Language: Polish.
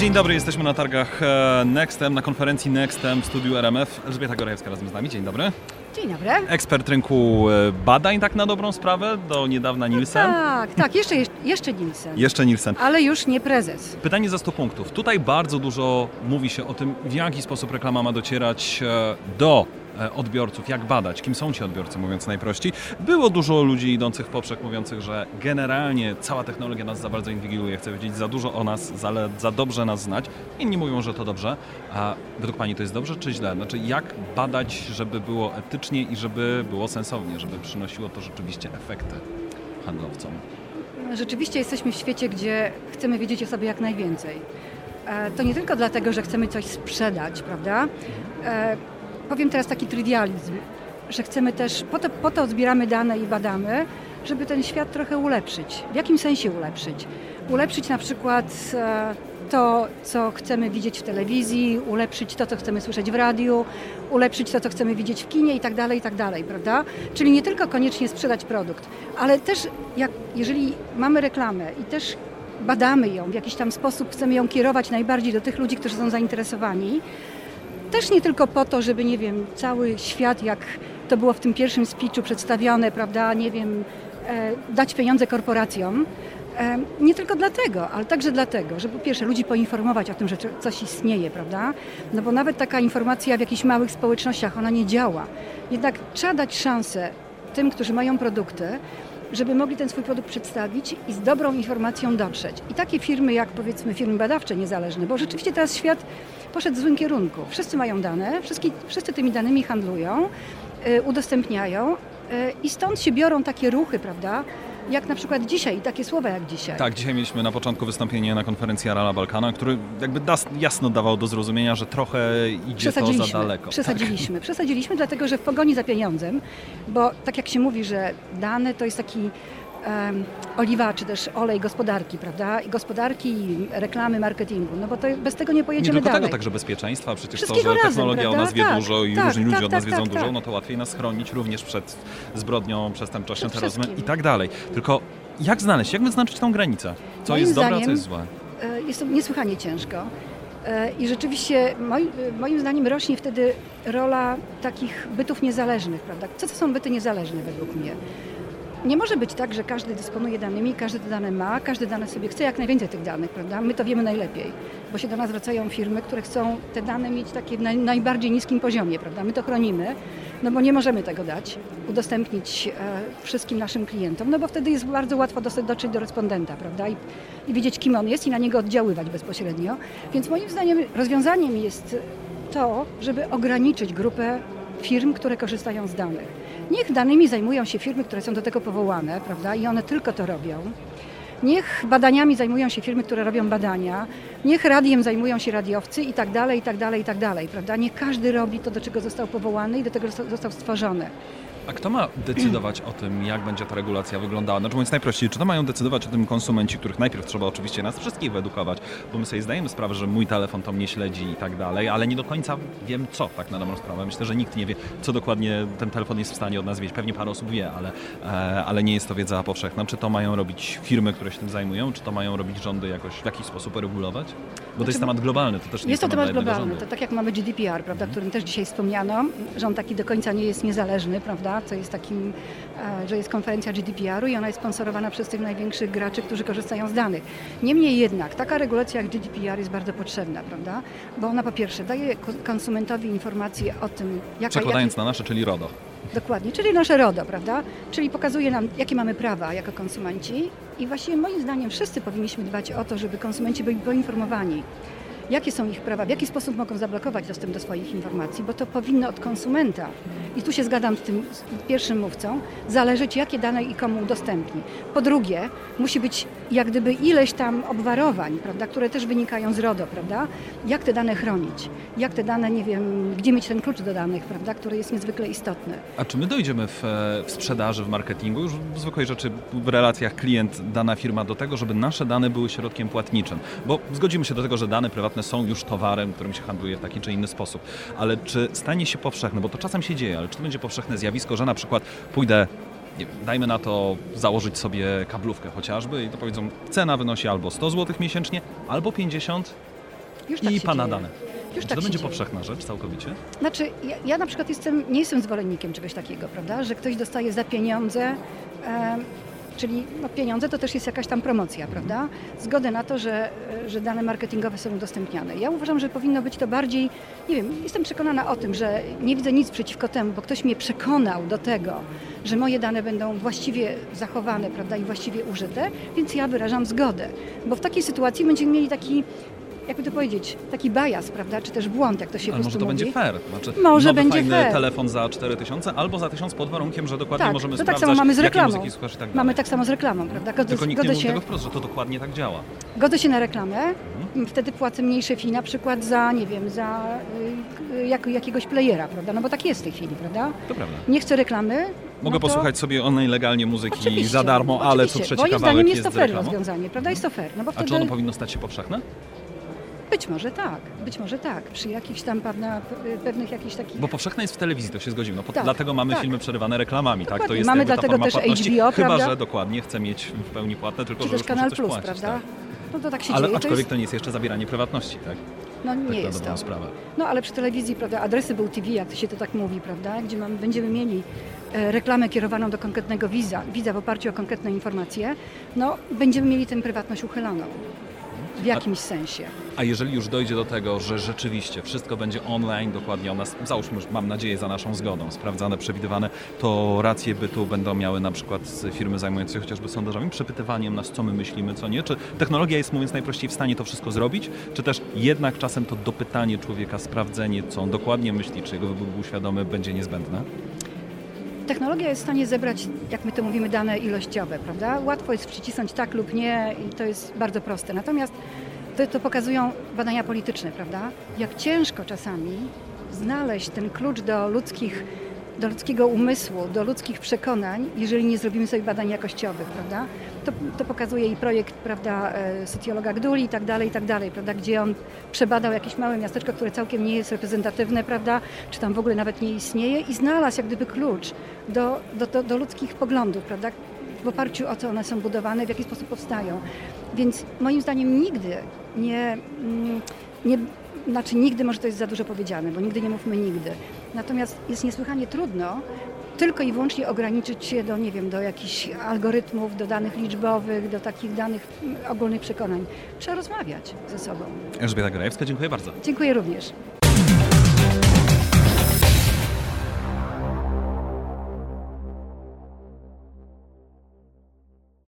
Dzień dobry, jesteśmy na targach e, Nextem, na konferencji Nextem w studiu RMF. Elżbieta Gorajewska razem z nami, dzień dobry. Dzień dobry. Ekspert rynku e, badań, tak na dobrą sprawę, do niedawna Nielsen. Tak, tak, jeszcze, jeszcze Nielsen. Jeszcze Nielsen. Ale już nie prezes. Pytanie za 100 punktów. Tutaj bardzo dużo mówi się o tym, w jaki sposób reklama ma docierać e, do e, odbiorców, jak badać, kim są ci odbiorcy, mówiąc najprościej. Było dużo ludzi idących w poprzek, mówiących, że generalnie cała technologia nas za bardzo inwigiluje, chce wiedzieć za dużo o nas, za, za dobrze nas znać. Inni mówią, że to dobrze. A według Pani to jest dobrze czy źle? Znaczy, jak badać, żeby było etycznie i żeby było sensownie, żeby przynosiło to rzeczywiście efekty handlowcom? Rzeczywiście jesteśmy w świecie, gdzie chcemy wiedzieć o sobie jak najwięcej. E, To nie tylko dlatego, że chcemy coś sprzedać, prawda? Powiem teraz taki trywializm, że chcemy też, po to, po to zbieramy dane i badamy, żeby ten świat trochę ulepszyć. W jakim sensie ulepszyć? Ulepszyć na przykład e, to, co chcemy widzieć w telewizji, ulepszyć to, co chcemy słyszeć w radiu, ulepszyć to, co chcemy widzieć w kinie i tak dalej, i tak dalej, prawda? Czyli nie tylko koniecznie sprzedać produkt, ale też jak, jeżeli mamy reklamę i też badamy ją w jakiś tam sposób, chcemy ją kierować najbardziej do tych ludzi, którzy są zainteresowani, też nie tylko po to, żeby, nie wiem, cały świat, jak to było w tym pierwszym speechu przedstawione, prawda, nie wiem, e, dać pieniądze korporacjom, e, nie tylko dlatego, ale także dlatego, żeby po pierwsze ludzi poinformować o tym, że coś istnieje, prawda? No bo nawet taka informacja w jakichś małych społecznościach, ona nie działa. Jednak trzeba dać szansę tym, którzy mają produkty, żeby mogli ten swój produkt przedstawić i z dobrą informacją dotrzeć. I takie firmy jak powiedzmy firmy badawcze niezależne, bo rzeczywiście teraz świat poszedł w złym kierunku. Wszyscy mają dane, wszyscy, wszyscy tymi danymi handlują, y, udostępniają y, i stąd się biorą takie ruchy, prawda? Jak na przykład dzisiaj, takie słowa jak dzisiaj. Tak, dzisiaj mieliśmy na początku wystąpienie na konferencji Arala Balkana, który jakby das, jasno dawał do zrozumienia, że trochę idzie to za daleko. Przesadziliśmy. Tak. Przesadziliśmy, dlatego że w pogoni za pieniądzem, bo tak jak się mówi, że dane to jest taki oliwa, czy też olej gospodarki, prawda? I gospodarki, i reklamy, marketingu. No bo to bez tego nie pojedziemy nie tylko dalej. tego, także bezpieczeństwa, przecież to, że technologia razem, o nas wie tak, dużo i tak, różni tak, ludzie od nas tak, wiedzą tak, dużo, tak. no to łatwiej nas chronić również przed zbrodnią, przestępczością, terroryzmem i tak dalej. Tylko jak znaleźć, jak wyznaczyć tą granicę? Co Moim jest dobre, a co jest złe? E, Jest to niesłychanie ciężko. E, I rzeczywiście moi, moim zdaniem rośnie wtedy rola takich bytów niezależnych, prawda? Co to są byty niezależne według mnie? Nie może być tak, że każdy dysponuje danymi, każdy te dane ma, każdy dane sobie chce jak najwięcej tych danych, prawda? My to wiemy najlepiej, bo się do nas zwracają firmy, które chcą te dane mieć takie w naj, najbardziej niskim poziomie, prawda? My to chronimy, no bo nie możemy tego dać, udostępnić e, wszystkim naszym klientom, no bo wtedy jest bardzo łatwo dotrzeć do respondenta, prawda? I, I wiedzieć, kim on jest i na niego oddziaływać bezpośrednio. Więc moim zdaniem rozwiązaniem jest to, żeby ograniczyć grupę firm, które korzystają z danych. Niech danymi zajmują się firmy, które są do tego powołane, prawda? I one tylko to robią. Niech badaniami zajmują się firmy, które robią badania, niech radiem zajmują się radiowcy i tak dalej, i tak dalej, i tak dalej, prawda? Nie każdy robi to, do czego został powołany i do tego zosta- został stworzony. A kto ma decydować o tym, jak będzie ta regulacja wyglądała? Znaczy mówiąc najprościej, czy to mają decydować o tym konsumenci, których najpierw trzeba oczywiście nas wszystkich wyedukować, bo my sobie zdajemy sprawę, że mój telefon to mnie śledzi i tak dalej, ale nie do końca wiem co tak na dobrą sprawę. Myślę, że nikt nie wie, co dokładnie ten telefon jest w stanie od nas wiedzieć. Pewnie parę osób wie, ale, e, ale nie jest to wiedza powszechna. Czy to mają robić firmy, które się tym zajmują, czy to mają robić rządy jakoś w jakiś sposób regulować? Bo to jest temat globalny, to też nie Jest to temat globalny. To tak jak mamy GDPR, prawda, którym też dzisiaj wspomniano, że on taki do końca nie jest niezależny, prawda, co jest takim, e, że jest konferencja GDPR-u i ona jest sponsorowana przez tych największych graczy, którzy korzystają z danych. Niemniej jednak taka regulacja jak GDPR jest bardzo potrzebna, prawda, bo ona po pierwsze daje ko- konsumentowi informację o tym, jaka, Przekładając jaki, na nasze, czyli RODO. Dokładnie, czyli nasze RODO, prawda? Czyli pokazuje nam, jakie mamy prawa jako konsumenci i właściwie moim zdaniem wszyscy powinniśmy dbać o to, żeby konsumenci byli poinformowani, jakie są ich prawa, w jaki sposób mogą zablokować dostęp do swoich informacji, bo to powinno od konsumenta, i tu się zgadzam z tym pierwszym mówcą, zależeć, jakie dane i komu udostępni. Po drugie, musi być jak gdyby ileś tam obwarowań, prawda, które też wynikają z RODO, prawda? Jak te dane chronić, jak te dane, nie wiem, gdzie mieć ten klucz do danych, prawda, który jest niezwykle istotny. A czy my dojdziemy w, e, w sprzedaży, w marketingu, już w zwykłej rzeczy, w relacjach klient, dana firma do tego, żeby nasze dane były środkiem płatniczym? Bo zgodzimy się do tego, że dane prywatne są już towarem, którym się handluje w taki czy inny sposób. Ale czy stanie się powszechne, bo to czasem się dzieje, ale czy to będzie powszechne zjawisko, że na przykład pójdę nie wiem, dajmy na to założyć sobie kablówkę chociażby i to powiedzą, cena wynosi albo 100 zł miesięcznie, albo 50, Już tak I pana dzieje. dane. Już Czy tak to będzie dzieje. powszechna rzecz całkowicie? Znaczy, ja, ja na przykład jestem, nie jestem zwolennikiem czegoś takiego, prawda? Że ktoś dostaje za pieniądze, e, czyli no, pieniądze to też jest jakaś tam promocja, prawda? Zgodę na to, że, że dane marketingowe są udostępniane. Ja uważam, że powinno być to bardziej, nie wiem, jestem przekonana o tym, że nie widzę nic przeciwko temu, bo ktoś mnie przekonał do tego, że moje dane będą właściwie zachowane, prawda, i właściwie użyte, więc ja wyrażam zgodę. Bo w takiej sytuacji będziemy mieli taki jakby to powiedzieć, taki bias, prawda, czy też błąd, jak to się Ale może to mówi. będzie fair. Znaczy, Może nowy, będzie fajny fair. telefon za 4000 albo za 1000 pod warunkiem, że dokładnie Tak, możemy to tak samo mamy z reklamą. słuchasz tak. Mamy tak samo z reklamą, prawda? Godzę, Tylko nikt nie mówi się, tego wprost, że to dokładnie tak działa. godzę się na reklamę, Mhm. wtedy płacę mniejsze fee na przykład za, nie wiem, za y, jak, jakiegoś playera, prawda? No bo tak jest w tej chwili, prawda? To prawda. Nie chcę reklamy. Mogę no to... posłuchać sobie online legalnie muzyki Oczywiście, za darmo, ale co trzeci Moim kawałek zdaniem jest, jest to fair rozwiązanie, prawda? Jest to fair. No bo A wtedy czy ono powinno stać się powszechne? Być może tak, być może tak. Przy jakichś tam pewna, pewnych jakichś takich Bo powszechne jest w telewizji, to się zgodzimy. No, po, Tak, dlatego mamy tak. filmy przerywane reklamami, tak? To Dokładnie. jest Mamy dlatego też płatności. HBO, Chyba, prawda? że dokładnie chcę mieć w pełni płatne, tylko czy że też Kanal Plus, płacić, prawda? Tak. No to tak się Ale dzieje. aczkolwiek to jest... to nie jest jeszcze zabieranie prywatności, tak? No Tak nie na jest to. sprawę. No ale przy telewizji, prawda, adresy był TV, jak to się to tak mówi, prawda, gdzie mamy, będziemy mieli e, reklamę kierowaną do konkretnego widza, widza w oparciu o konkretne informacje, no będziemy mieli tę prywatność uchyloną. W jakimś sensie. A jeżeli już dojdzie do tego, że rzeczywiście wszystko będzie online, dokładnie o nas, załóżmy, mam nadzieję za naszą zgodą, sprawdzane, przewidywane, to racje bytu będą miały na przykład firmy zajmujące się chociażby sondażami, przepytywaniem nas, co my myślimy, co nie. Czy technologia jest, mówiąc najprościej, w stanie to wszystko zrobić, czy też jednak czasem to dopytanie człowieka, sprawdzenie, co on dokładnie myśli, czy jego wybór był świadomy, będzie niezbędne? Technologia jest w stanie zebrać, jak my to mówimy, dane ilościowe, prawda? Łatwo jest przycisnąć tak lub nie i to jest bardzo proste. Natomiast to, to pokazują badania polityczne, prawda? Jak ciężko czasami znaleźć ten klucz do ludzkich, do ludzkiego umysłu, do ludzkich przekonań, jeżeli nie zrobimy sobie badań jakościowych, prawda? To, to pokazuje i projekt, prawda, e, socjologa Gduli i tak dalej, i tak dalej, prawda? Gdzie on przebadał jakieś małe miasteczko, które całkiem nie jest reprezentatywne, prawda? Czy tam w ogóle nawet nie istnieje i znalazł jak gdyby klucz do, do, do, do ludzkich poglądów, prawda? W oparciu o co one są budowane, w jaki sposób powstają. Więc moim zdaniem nigdy nie, mm, nie znaczy nigdy może to jest za dużo powiedziane, bo nigdy nie mówmy nigdy. Natomiast jest niesłychanie trudno tylko i wyłącznie ograniczyć się do, nie wiem, do jakichś algorytmów, do danych liczbowych, do takich danych mm, ogólnych przekonań. Trzeba rozmawiać ze sobą. Elżbieta Grajewska, dziękuję bardzo. Dziękuję również.